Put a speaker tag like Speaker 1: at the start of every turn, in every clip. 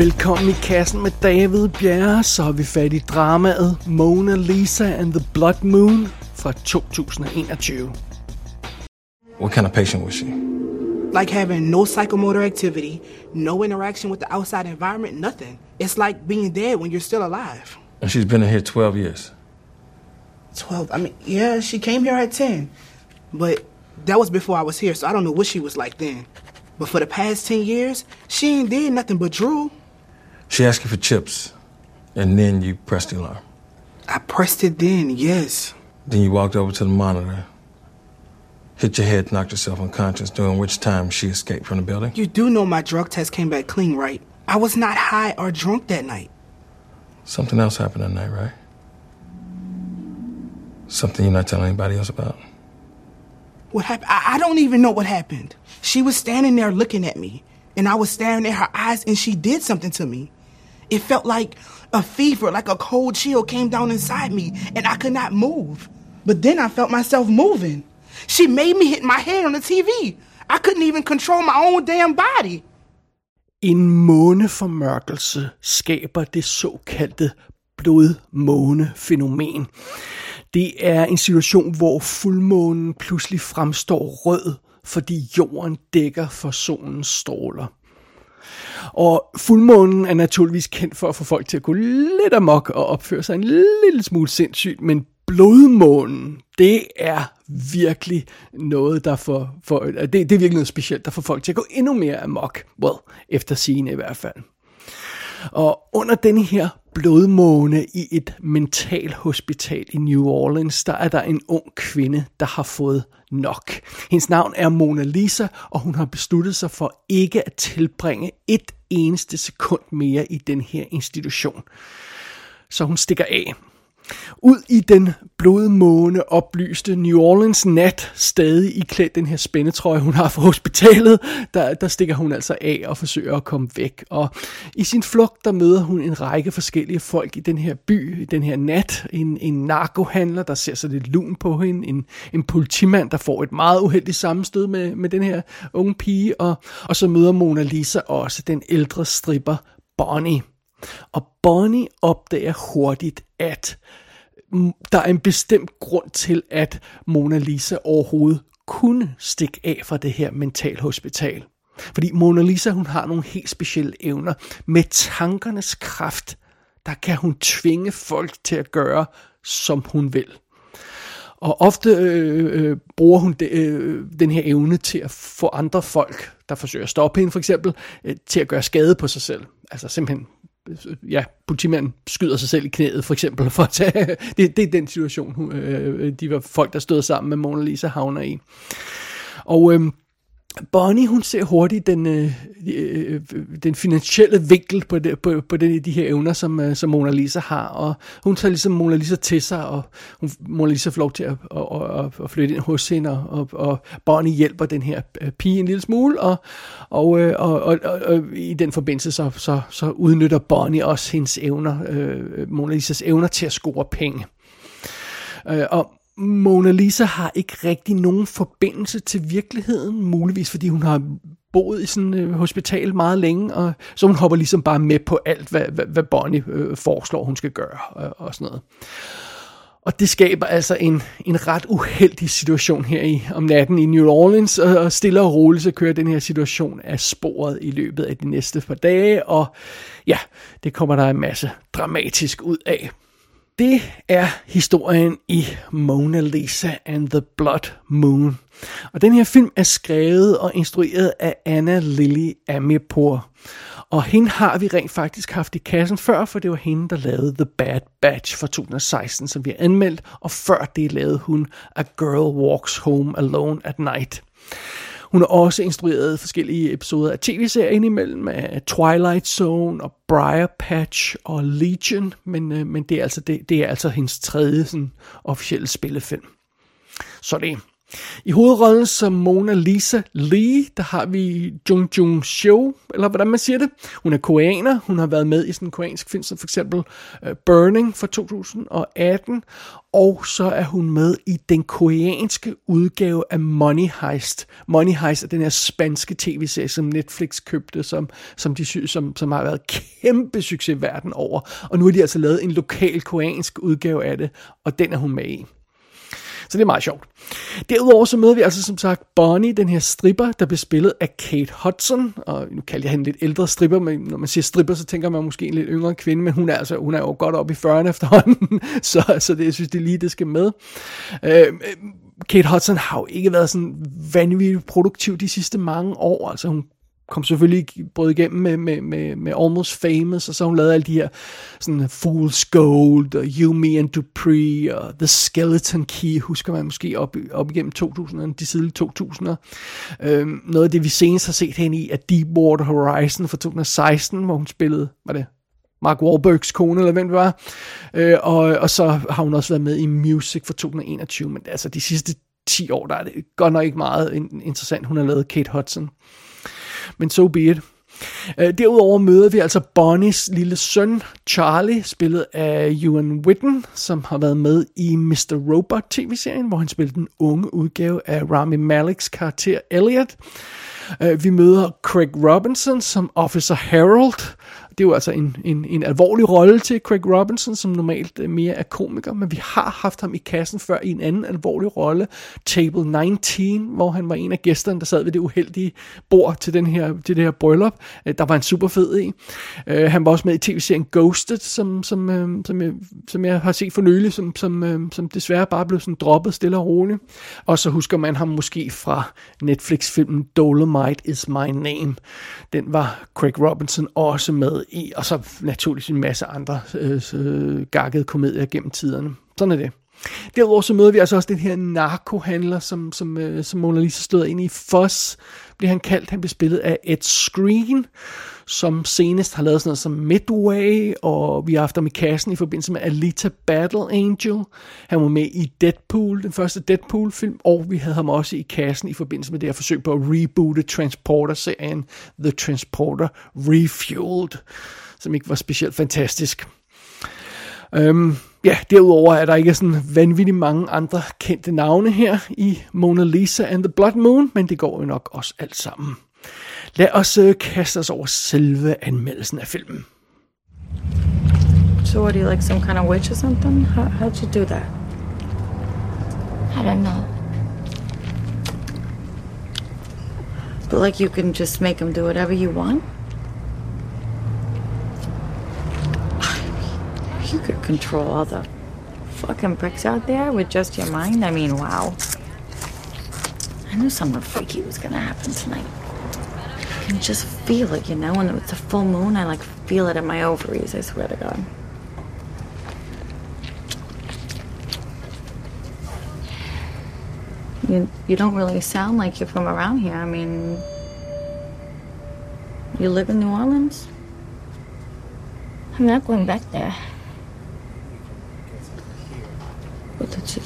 Speaker 1: Velkommen i kassen med David Bjerre, så har vi fat i dramaet Mona Lisa and the Blood Moon fra 2021.
Speaker 2: What kind of patient was she?
Speaker 3: Like having no psychomotor activity, no interaction with the outside environment, nothing. It's like being dead when you're still alive.
Speaker 2: And she's been in here 12 years.
Speaker 3: 12, I mean, yeah, she came here at 10. But that was before I was here, so I don't know what she was like then. But for the past 10 years, she ain't did nothing but drool.
Speaker 2: She asked you for chips, and then you pressed the alarm.
Speaker 3: I pressed it then, yes.
Speaker 2: Then you walked over to the monitor, hit your head, knocked yourself unconscious, during which time she escaped from the building.
Speaker 3: You do know my drug test came back clean, right? I was not high or drunk that night.
Speaker 2: Something else happened that night, right? Something you're not telling anybody else about?
Speaker 3: What happened? I, I don't even know what happened. She was standing there looking at me, and I was staring at her eyes, and she did something to me. It felt like a fever, like a cold chill came down inside me, and I could not move. But then I felt myself moving. She made me hit my head on the TV. I couldn't even control my own damn body.
Speaker 1: En måneformørkelse skaber det såkaldte blodmånefænomen. Det er en situation, hvor fuldmånen pludselig fremstår rød, fordi jorden dækker for solens stråler. Og fuldmånen er naturligvis kendt for at få folk til at gå lidt amok og opføre sig en lille smule sindssygt, men blodmånen, det er virkelig noget, der får, for, det, det er virkelig noget specielt, der får folk til at gå endnu mere amok. Well, efter sine i hvert fald. Og under denne her blodmåne i et mentalhospital i New Orleans, der er der en ung kvinde, der har fået nok. Hendes navn er Mona Lisa, og hun har besluttet sig for ikke at tilbringe et eneste sekund mere i den her institution. Så hun stikker af. Ud i den blodmåne oplyste New Orleans nat, stadig i klædt den her spændetrøje, hun har fra hospitalet, der, der stikker hun altså af og forsøger at komme væk. Og i sin flugt, der møder hun en række forskellige folk i den her by, i den her nat. En, en narkohandler, der ser så lidt lun på hende. En, en politimand, der får et meget uheldigt sammenstød med, med den her unge pige. Og, og så møder Mona Lisa også den ældre stripper Bonnie. Og Bonnie opdager hurtigt, at der er en bestemt grund til, at Mona Lisa overhovedet kunne stikke af fra det her mentalhospital. Fordi Mona Lisa, hun har nogle helt specielle evner. Med tankernes kraft, der kan hun tvinge folk til at gøre, som hun vil. Og ofte øh, øh, bruger hun de, øh, den her evne til at få andre folk, der forsøger at stoppe hende for eksempel, øh, til at gøre skade på sig selv. Altså simpelthen ja, politimanden skyder sig selv i knæet, for eksempel, for at tage, det, det er den situation, øh, øh, de var folk, der stod sammen med Mona Lisa havner i. Og øh, Bonnie, hun ser hurtigt den, øh, øh, øh, den finansielle vinkel på, det, på, på den, de her evner, som, øh, som Mona Lisa har, og hun tager ligesom Mona Lisa til sig, og hun, Mona Lisa får lov til at, at, at, at flytte ind hos hende, og, og Bonnie hjælper den her øh, pige en lille smule, og, og, øh, og, og, og, og i den forbindelse, så, så, så udnytter Bonnie også hendes evner, øh, Mona Lisas evner til at score penge. Øh, og Mona Lisa har ikke rigtig nogen forbindelse til virkeligheden, muligvis fordi hun har boet i sådan et øh, hospital meget længe, og så hun hopper ligesom bare med på alt, hvad, hvad, hvad Bonnie øh, foreslår, hun skal gøre, og, og sådan noget. Og det skaber altså en, en ret uheldig situation her i, om natten i New Orleans, og, og stille og roligt så kører den her situation af sporet i løbet af de næste par dage, og ja, det kommer der en masse dramatisk ud af. Det er historien i Mona Lisa and the Blood Moon. Og den her film er skrevet og instrueret af Anna Lily Amirpour. Og hende har vi rent faktisk haft i kassen før, for det var hende, der lavede The Bad Batch fra 2016, som vi har anmeldt, og før det lavede hun A Girl Walks Home Alone at Night. Hun har også instrueret forskellige episoder af tv-serien imellem af Twilight Zone og Briar Patch og Legion, men, øh, men det, er altså, det, det er altså hendes tredje sådan, officielle spillefilm. Så det i hovedrollen som Mona Lisa Lee, der har vi Jung Jung Seo, eller hvordan man siger det. Hun er koreaner, hun har været med i sådan en koreansk film som for eksempel øh, Burning fra 2018, og så er hun med i den koreanske udgave af Money Heist. Money Heist er den her spanske tv-serie, som Netflix købte, som, som, de, som, som har været kæmpe succes verden over. Og nu har de altså lavet en lokal koreansk udgave af det, og den er hun med i. Så det er meget sjovt. Derudover så møder vi altså som sagt Bonnie, den her stripper, der bliver spillet af Kate Hudson. Og nu kalder jeg hende lidt ældre stripper, men når man siger stripper, så tænker man måske en lidt yngre kvinde, men hun er, altså, hun er jo godt oppe i 40'erne efterhånden, så, så det, jeg synes, det er lige, det skal med. Øh, øh, Kate Hudson har jo ikke været sådan vanvittigt produktiv de sidste mange år. Altså hun kom selvfølgelig brød igennem med, med, med, med Almost Famous, og så hun lavede alle de her sådan Fool's Gold, og You, Me and Dupree, og The Skeleton Key, husker man måske op, op igennem 2000'erne, de tidlige 2000'er. Øhm, noget af det, vi senest har set hende i, er Deepwater Horizon fra 2016, hvor hun spillede, var det Mark Wahlbergs kone, eller hvem det var. Øh, og, og så har hun også været med i Music for 2021, men altså de sidste 10 år, der er det godt nok ikke meget interessant, hun har lavet Kate Hudson men so be it. Øh, derudover møder vi altså Bonnies lille søn, Charlie, spillet af Ewan Witten, som har været med i Mr. Robot tv-serien, hvor han spillede den unge udgave af Rami Maleks karakter Elliot. Øh, vi møder Craig Robinson som Officer Harold, det er jo altså en, en, en alvorlig rolle til Craig Robinson, som normalt øh, mere er komiker, men vi har haft ham i kassen før i en anden alvorlig rolle, Table 19, hvor han var en af gæsterne, der sad ved det uheldige bord til, den her, til det her bryllup. Øh, der var en super fed i. Øh, han var også med i tv-serien Ghosted, som, som, som, jeg, som jeg har set for nylig, som, som, som desværre bare blev sådan droppet stille og roligt. Og så husker man ham måske fra Netflix-filmen Dolomite is my name. Den var Craig Robinson også med og så naturligvis en masse andre øh, øh, gakkede komedier gennem tiderne. Sådan er det. Derudover så møder vi altså også den her narkohandler, som, som, øh, som Mona Lisa stod ind i. Foss bliver han kaldt. Han bliver spillet af Ed Screen, som senest har lavet sådan noget som Midway, og vi har haft ham i kassen i forbindelse med Alita Battle Angel. Han var med i Deadpool, den første Deadpool-film, og vi havde ham også i kassen i forbindelse med det her forsøg på at reboote Transporter-serien The Transporter Refueled, som ikke var specielt fantastisk. Øhm, ja, derudover er der ikke sådan vanvittigt mange andre kendte navne her i Mona Lisa and the Blood Moon, men det går jo nok også alt sammen. Lad os uh, kaste os over selve anmeldelsen af filmen.
Speaker 4: So what, are you like some kind of witch or something? How, how'd you do that?
Speaker 5: I don't know.
Speaker 4: But like you can just make them do whatever you want? You could control all the fucking pricks out there with just your mind. I mean, wow. I knew something freaky was gonna happen tonight. I can just feel it, you know? When it's a full moon, I like feel it in my ovaries, I swear to God. You, you don't really sound like you're from around here. I mean, you live in New Orleans?
Speaker 5: I'm not going back there.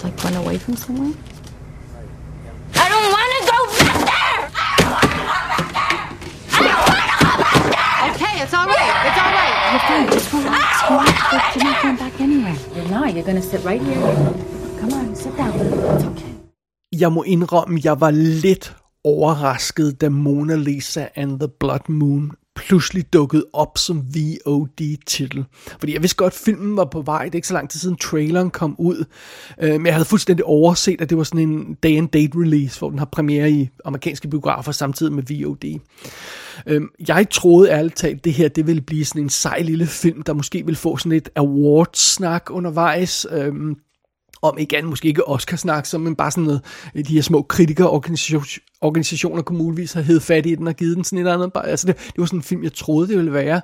Speaker 4: Like run away from somewhere?
Speaker 5: I don't want to go back there! I don't want to go back there!
Speaker 4: Okay, it's all right. It's all right. You're fine. Just relax. Relax. You're not going back anywhere. You're not. You're going to sit right here. Come on, sit down. It's okay.
Speaker 1: Jeg må indrømme, jeg var lidt overrasket, da Mona Lisa and the Blood Moon pludselig dukket op som VOD-titel. Fordi jeg vidste godt, at filmen var på vej. Det er ikke så lang tid siden traileren kom ud. Øh, men jeg havde fuldstændig overset, at det var sådan en day and date release, hvor den har premiere i amerikanske biografer samtidig med VOD. Øh, jeg troede ærligt talt, det her det ville blive sådan en sej lille film, der måske ville få sådan et awards-snak undervejs. Øh, om igen, måske ikke Oscar-snak, som, men bare sådan noget, øh, de her små kritikerorganisationer kunne muligvis have hed fat i den og givet den sådan et eller andet. Bare, altså det, det var sådan en film, jeg troede, det ville være.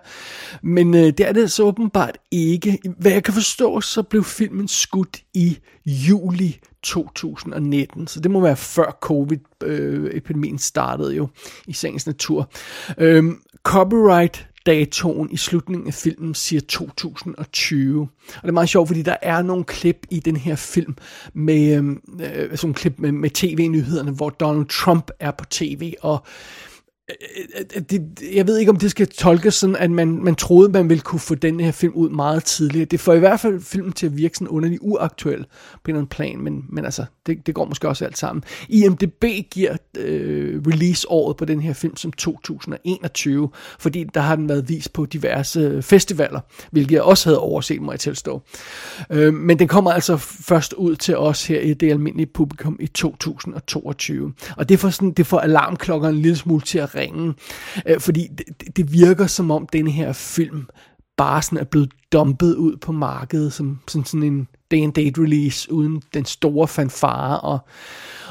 Speaker 1: Men øh, det er det så åbenbart ikke. Hvad jeg kan forstå, så blev filmen skudt i juli 2019, så det må være før covid-epidemien øh, startede jo i sagens natur. Øhm, copyright datoen i slutningen af filmen siger 2020. Og det er meget sjovt, fordi der er nogle klip i den her film med, øhm, øh, sådan klip med, med tv-nyhederne, hvor Donald Trump er på tv, og Øh, øh, øh, det, jeg ved ikke, om det skal tolkes sådan, at man, man troede, man ville kunne få den her film ud meget tidligere. Det får i hvert fald filmen til at virke sådan underligt uaktuel på en eller anden plan, men, men altså, det, det går måske også alt sammen. IMDB giver øh, release-året på den her film som 2021, fordi der har den været vist på diverse festivaler, hvilket jeg også havde overset, må jeg tilstå. Øh, men den kommer altså først ud til os her i det almindelige publikum i 2022. Og det får, sådan, det får alarmklokkerne en lille smule til at ringen. øh, fordi det, det virker som om den her film bare sådan er blevet dumpet ud på markedet som, som sådan en day and date release uden den store fanfare og,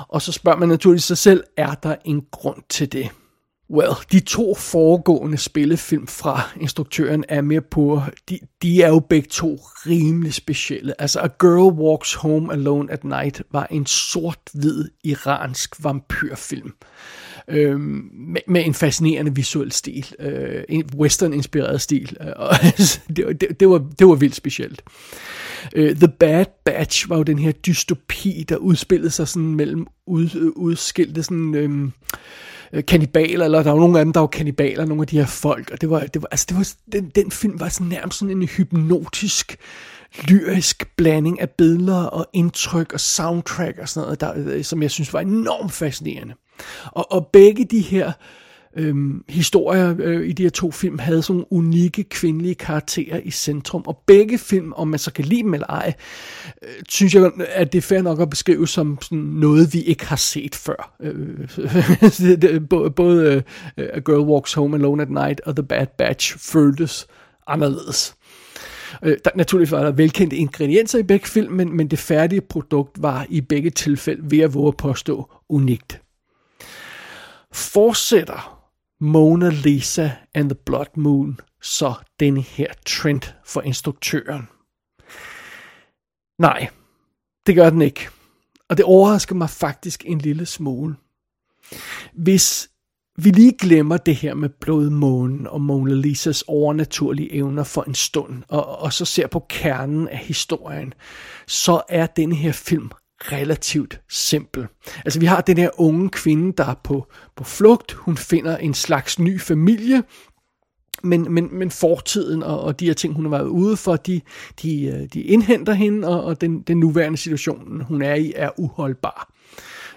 Speaker 1: og så spørger man naturligvis sig selv, er der en grund til det? Well, de to foregående spillefilm fra instruktøren Amir Pur, de, de er jo begge to rimelig specielle. Altså A Girl Walks Home Alone at Night var en sort-hvid iransk vampyrfilm øh, med, med en fascinerende visuel stil, øh, en western-inspireret stil, øh, og det, det, det, var, det var vildt specielt. Øh, The Bad Batch var jo den her dystopi, der udspillede sig sådan mellem ud, udskilte sådan... Øhm, øh, kanibaler, eller der var nogle af dem, der var kanibaler, nogle af de her folk, og det var, det var, altså det var, den, den film var sådan nærmest sådan en hypnotisk, lyrisk blanding af billeder og indtryk og soundtrack og sådan noget, der, øh, som jeg synes var enormt fascinerende. Og, og begge de her øhm, historier øh, i de her to film havde sådan unikke kvindelige karakterer i centrum. Og begge film, om man så kan lide dem eller ej, øh, synes jeg, at det er fair nok at beskrive som sådan noget, vi ikke har set før. Øh, både øh, A Girl Walks Home Alone at Night og The Bad Batch føltes anderledes. Øh, der, naturligvis var der velkendte ingredienser i begge film, men, men det færdige produkt var i begge tilfælde ved at våge at påstå unikt fortsætter Mona Lisa and the Blood Moon så den her trend for instruktøren? Nej, det gør den ikke. Og det overrasker mig faktisk en lille smule. Hvis vi lige glemmer det her med blodmånen og Mona Lisas overnaturlige evner for en stund, og, og så ser på kernen af historien, så er denne her film relativt simpel. Altså vi har den her unge kvinde, der er på, på flugt. Hun finder en slags ny familie, men, men, men fortiden og, og de her ting, hun har været ude for, de, de, øh, de indhenter hende, og, og den, den nuværende situation, hun er i, er uholdbar.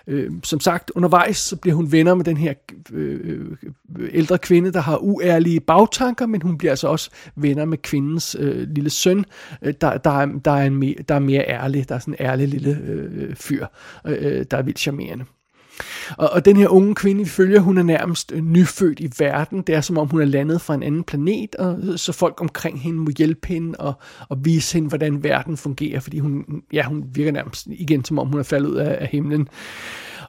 Speaker 1: Øh, som sagt, undervejs så bliver hun venner med den her øh, øh, ældre kvinde, der har uærlige bagtanker, men hun bliver altså også venner med kvindens øh, lille søn, øh, der, der, er, der, er en, der er mere ærlig, der er sådan en ærlig lille øh, fyr, øh, øh der er vildt charmerende. Og, og den her unge kvinde, vi følger, hun er nærmest øh, nyfødt i verden. Det er som om, hun er landet fra en anden planet, og øh, så folk omkring hende må hjælpe hende og, og vise hende, hvordan verden fungerer, fordi hun, ja, hun virker nærmest igen, som om hun er faldet ud af, af himlen.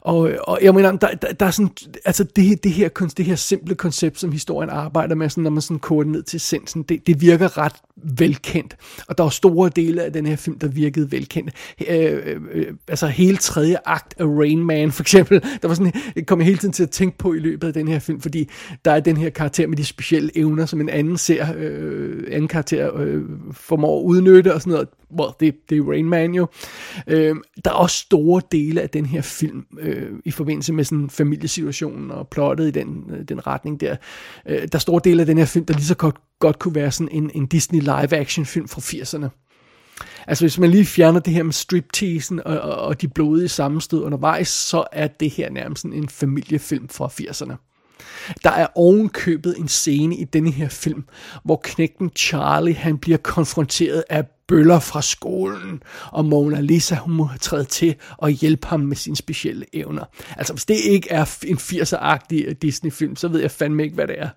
Speaker 1: Og, og jeg mener, der, der, der er sådan, altså det, det, her, det her simple koncept, som historien arbejder med, sådan, når man sådan koger ned til essensen, det, det virker ret velkendt. Og der er store dele af den her film, der virkede velkendt. Øh, øh, øh, altså hele tredje akt af Rain Man, for eksempel, der var sådan, jeg kom hele tiden til at tænke på i løbet af den her film, fordi der er den her karakter med de specielle evner, som en anden ser, øh, anden karakter øh, formår at udnytte og sådan noget. Well, det, det er Rain Man jo. Øh, der er også store dele af den her film, øh, i forbindelse med sådan familiesituationen og plottet i den, øh, den retning der. Øh, der er store dele af den her film, der lige så godt, godt kunne være sådan en, en Disney live-action film fra 80'erne. Altså hvis man lige fjerner det her med stripteasen og, og, og de blodige sammenstød undervejs, så er det her nærmest sådan en familiefilm fra 80'erne. Der er ovenkøbet en scene i denne her film, hvor knægten Charlie han bliver konfronteret af bøller fra skolen, og Mona Lisa hun må træde til og hjælpe ham med sine specielle evner. Altså hvis det ikke er en 80'er-agtig øh, Disney-film, så ved jeg fandme ikke, hvad det er.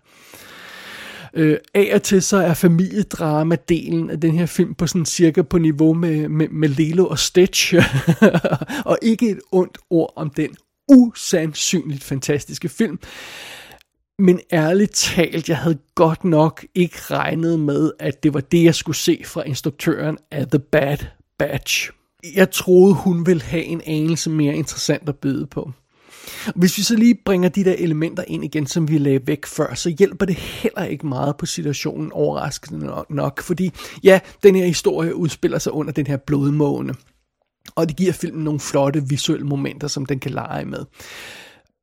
Speaker 1: Øh, af og til så er familiedrama-delen af den her film på sådan cirka på niveau med, med, med Lilo og Stitch. og ikke et ondt ord om den usandsynligt fantastiske film. Men ærligt talt, jeg havde godt nok ikke regnet med, at det var det, jeg skulle se fra instruktøren af The Bad Batch. Jeg troede, hun ville have en anelse mere interessant at byde på. Hvis vi så lige bringer de der elementer ind igen, som vi lagde væk før, så hjælper det heller ikke meget på situationen overraskende nok, fordi ja, den her historie udspiller sig under den her blodmåne, og det giver filmen nogle flotte visuelle momenter, som den kan lege med.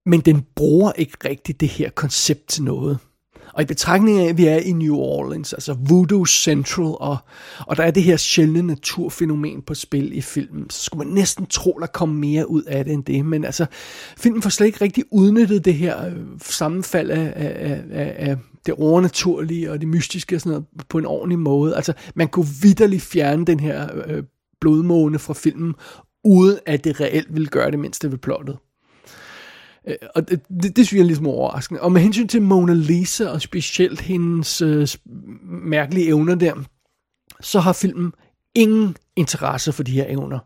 Speaker 1: Men den bruger ikke rigtigt det her koncept til noget. Og i betragtning af, at vi er i New Orleans, altså Voodoo Central, og, og der er det her sjældne naturfænomen på spil i filmen, så skulle man næsten tro, der kom mere ud af det end det. Men altså, filmen får slet ikke rigtig udnyttet det her øh, sammenfald af, af, af, af det overnaturlige og det mystiske og sådan noget på en ordentlig måde. Altså, man kunne vidderligt fjerne den her øh, blodmåne fra filmen, uden at det reelt ville gøre det, mindste ved plottet. Øh, og det, det, det synes jeg er ligesom overraskende. Og med hensyn til Mona Lisa, og specielt hendes øh, mærkelige evner der, så har filmen ingen interesse for de her evner.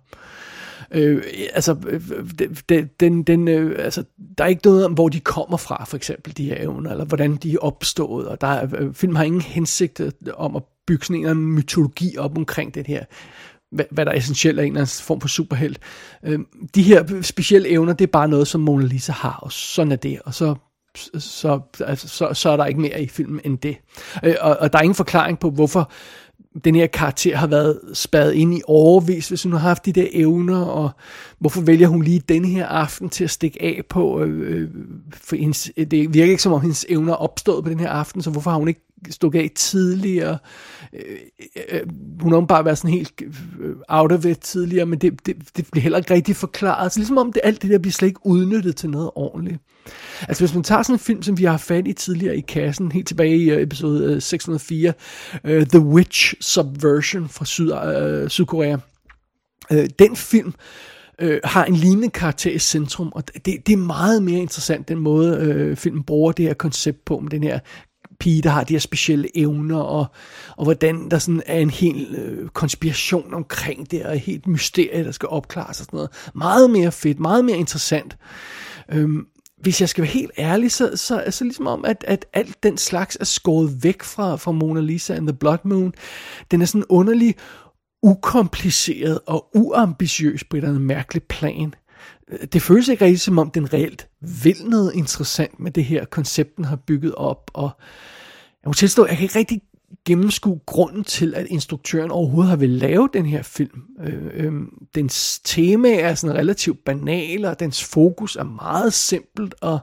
Speaker 1: Øh, altså, øh, øh, den, den, den, øh, altså, der er ikke noget om, hvor de kommer fra, for eksempel, de her evner, eller hvordan de er opstået, og der er, øh, filmen har ingen hensigt øh, om at bygge sådan en mytologi op omkring den her hvad, hvad der er essentielt af en eller anden form for superhelt. Øh, de her specielle evner, det er bare noget, som Mona Lisa har, og sådan er det, og så så, altså, så, så er der ikke mere i filmen end det. Øh, og, og der er ingen forklaring på, hvorfor den her karakter har været spadet ind i overvis, hvis hun har haft de der evner, og hvorfor vælger hun lige denne her aften til at stikke af på, øh, øh for hendes, det virker ikke som om hendes evner er opstået på den her aften, så hvorfor har hun ikke stukket af tidligere? Øh, øh hun har bare været sådan helt øh, out of it tidligere, men det, det, det bliver heller ikke rigtig forklaret. Så ligesom om det, alt det der bliver slet ikke udnyttet til noget ordentligt. Altså hvis man tager sådan en film, som vi har fat i tidligere i kassen, helt tilbage i øh, episode 604, uh, The Witch Subversion fra Syd, uh, Sydkorea. Uh, den film øh, har en lignende karakter i centrum, og det, det er meget mere interessant, den måde øh, filmen bruger det her koncept på, med den her pige, der har de her specielle evner, og, og hvordan der sådan er en hel øh, konspiration omkring det, og et helt mysterie, der skal opklares og sådan noget. Meget mere fedt, meget mere interessant. Øhm, hvis jeg skal være helt ærlig, så, så er det ligesom om, at, at alt den slags er skåret væk fra, fra Mona Lisa and the Blood Moon. Den er sådan underlig ukompliceret og uambitiøs på et eller andet mærkeligt plan det føles ikke rigtig som om, den reelt vil noget interessant med det her koncept, den har bygget op, og må tilstå, jeg kan ikke rigtig gennemskue grunden til, at instruktøren overhovedet har vil lave den her film. Øh, øh, dens tema er sådan relativt banal, og dens fokus er meget simpelt, og,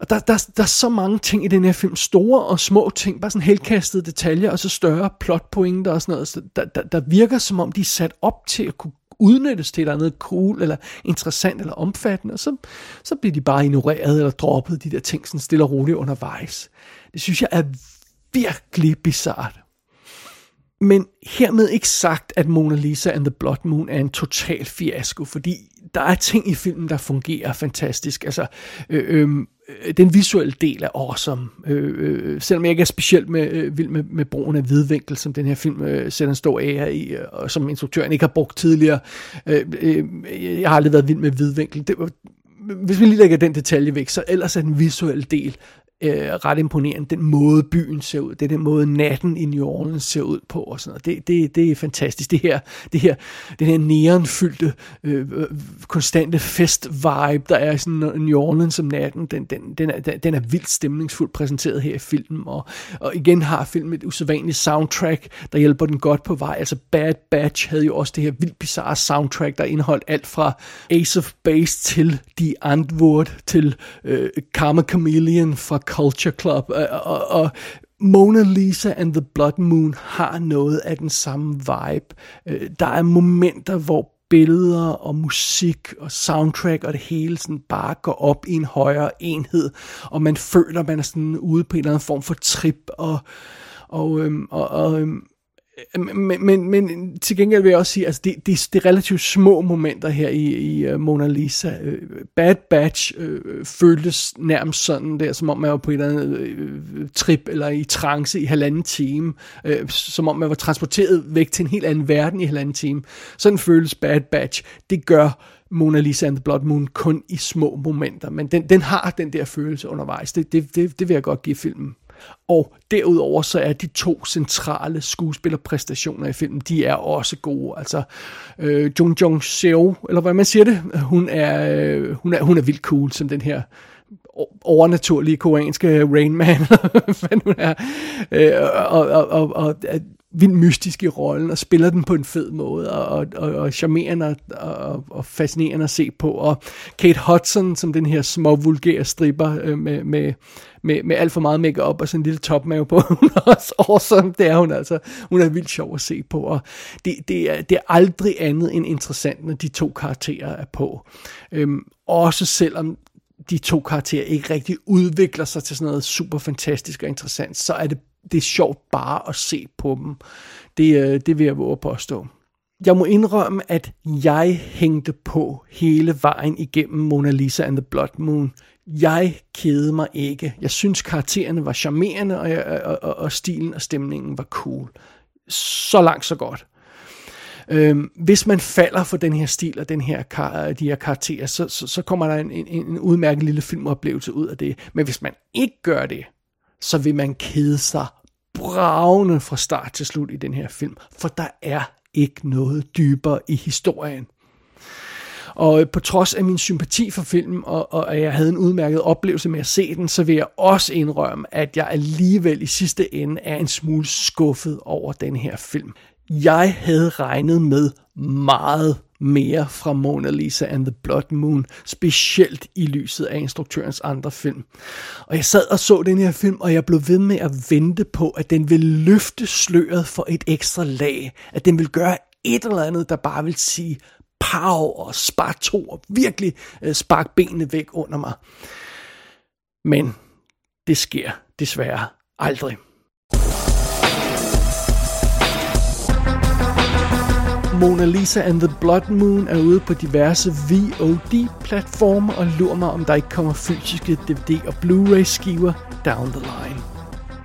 Speaker 1: og der, der, der er så mange ting i den her film, store og små ting, bare sådan helkastede detaljer, og så større plotpointer og sådan noget, så der, der, der virker som om, de er sat op til at kunne udnyttes til noget cool, eller interessant, eller omfattende, og så, så bliver de bare ignoreret, eller droppet, de der ting, sådan stille og roligt undervejs. Det synes jeg er virkelig bizart. Men hermed ikke sagt, at Mona Lisa and the Blood Moon er en total fiasko, fordi der er ting i filmen, der fungerer fantastisk. Altså, øh, øhm, øh, den visuelle del er awesome. Øh, øh, selvom jeg ikke er specielt med, øh, vild med, med brugen af hvidvinkel, som den her film øh, sætter en stor ære i, øh, og som instruktøren ikke har brugt tidligere. Øh, øh, jeg har aldrig været vild med hvidvinkel. Det, hvis vi lige lægger den detalje væk, så ellers er den visuelle del øh, ret imponerende. Den måde byen ser ud, det er den måde natten i New Orleans ser ud på og sådan noget. Det, det, det er fantastisk. Det her, det her, den her neonfyldte, øh, øh konstante fest-vibe, der er i sådan New Orleans om natten, den, den, den, er, den er vildt stemningsfuldt præsenteret her i filmen. Og, og igen har filmen et usædvanligt soundtrack, der hjælper den godt på vej. Altså Bad Batch havde jo også det her vildt bizarre soundtrack, der indeholdt alt fra Ace of Base til The Antwoord til øh, Karma Chameleon fra Culture Club, og, og, og Mona Lisa and the Blood Moon har noget af den samme vibe. Øh, der er momenter, hvor billeder og musik og soundtrack og det hele sådan bare går op i en højere enhed, og man føler, man er sådan ude på en eller anden form for trip, og, og, øhm, og, og øhm, Øh, men, men, men til gengæld vil jeg også sige, at altså det, det, det er relativt små momenter her i, i øh, Mona Lisa. Øh, Bad Batch øh, føltes nærmest sådan der, som om man var på et eller andet trip eller i trance i halvanden time. Øh, som om man var transporteret væk til en helt anden verden i halvanden time. Sådan føles Bad Batch. Det gør Mona Lisa and the Blood Moon kun i små momenter, men den, den har den der følelse undervejs. Det, det, det, det vil jeg godt give filmen og derudover så er de to centrale skuespillerpræstationer i filmen, de er også gode. Altså, øh, Jung Jung Seo, eller hvad man siger det, hun er, øh, hun er, hun er vildt cool som den her overnaturlige koreanske Rain Man, hvad nu er. Øh, og, og, og, og vildt mystisk i rollen, og spiller den på en fed måde, og, og, og charmerende og, og, og fascinerende at se på. Og Kate Hudson, som den her små vulgære stripper øh, med, med, med, med alt for meget makeup og sådan en lille topmave på, hun er også awesome, det er hun altså. Hun er vildt sjov at se på, og det, det, er, det er aldrig andet end interessant, når de to karakterer er på. Øhm, også selvom de to karakterer ikke rigtig udvikler sig til sådan noget super fantastisk og interessant, så er det, det er sjovt bare at se på dem. Det, øh, det vil jeg våge at påstå. Jeg må indrømme, at jeg hængte på hele vejen igennem Mona Lisa and the Blood Moon. Jeg kede mig ikke. Jeg synes, karaktererne var charmerende, og, jeg, og, og, og stilen og stemningen var cool. Så langt, så godt. Øhm, hvis man falder for den her stil og den her kar, de her karakterer, så, så, så kommer der en, en, en udmærket lille filmoplevelse ud af det. Men hvis man ikke gør det, så vil man kede sig bravende fra start til slut i den her film, for der er ikke noget dybere i historien. Og øh, på trods af min sympati for filmen, og, og at jeg havde en udmærket oplevelse med at se den, så vil jeg også indrømme, at jeg alligevel i sidste ende er en smule skuffet over den her film. Jeg havde regnet med meget mere fra Mona Lisa and the Blood Moon, specielt i lyset af instruktørens andre film. Og jeg sad og så den her film, og jeg blev ved med at vente på, at den ville løfte sløret for et ekstra lag, at den ville gøre et eller andet, der bare vil sige pow og spark to og virkelig øh, spark benene væk under mig. Men det sker desværre aldrig. Mona Lisa and the Blood Moon er ude på diverse VOD-platforme, og lurer mig, om der ikke kommer fysiske DVD- og Blu-ray-skiver down the line.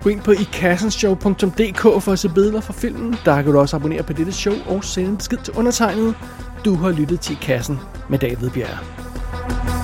Speaker 1: Gå ind på ikassenshow.dk for at se billeder fra filmen. Der kan du også abonnere på dette show og sende en besked til undertegnet. Du har lyttet til I Kassen med David Bjerg.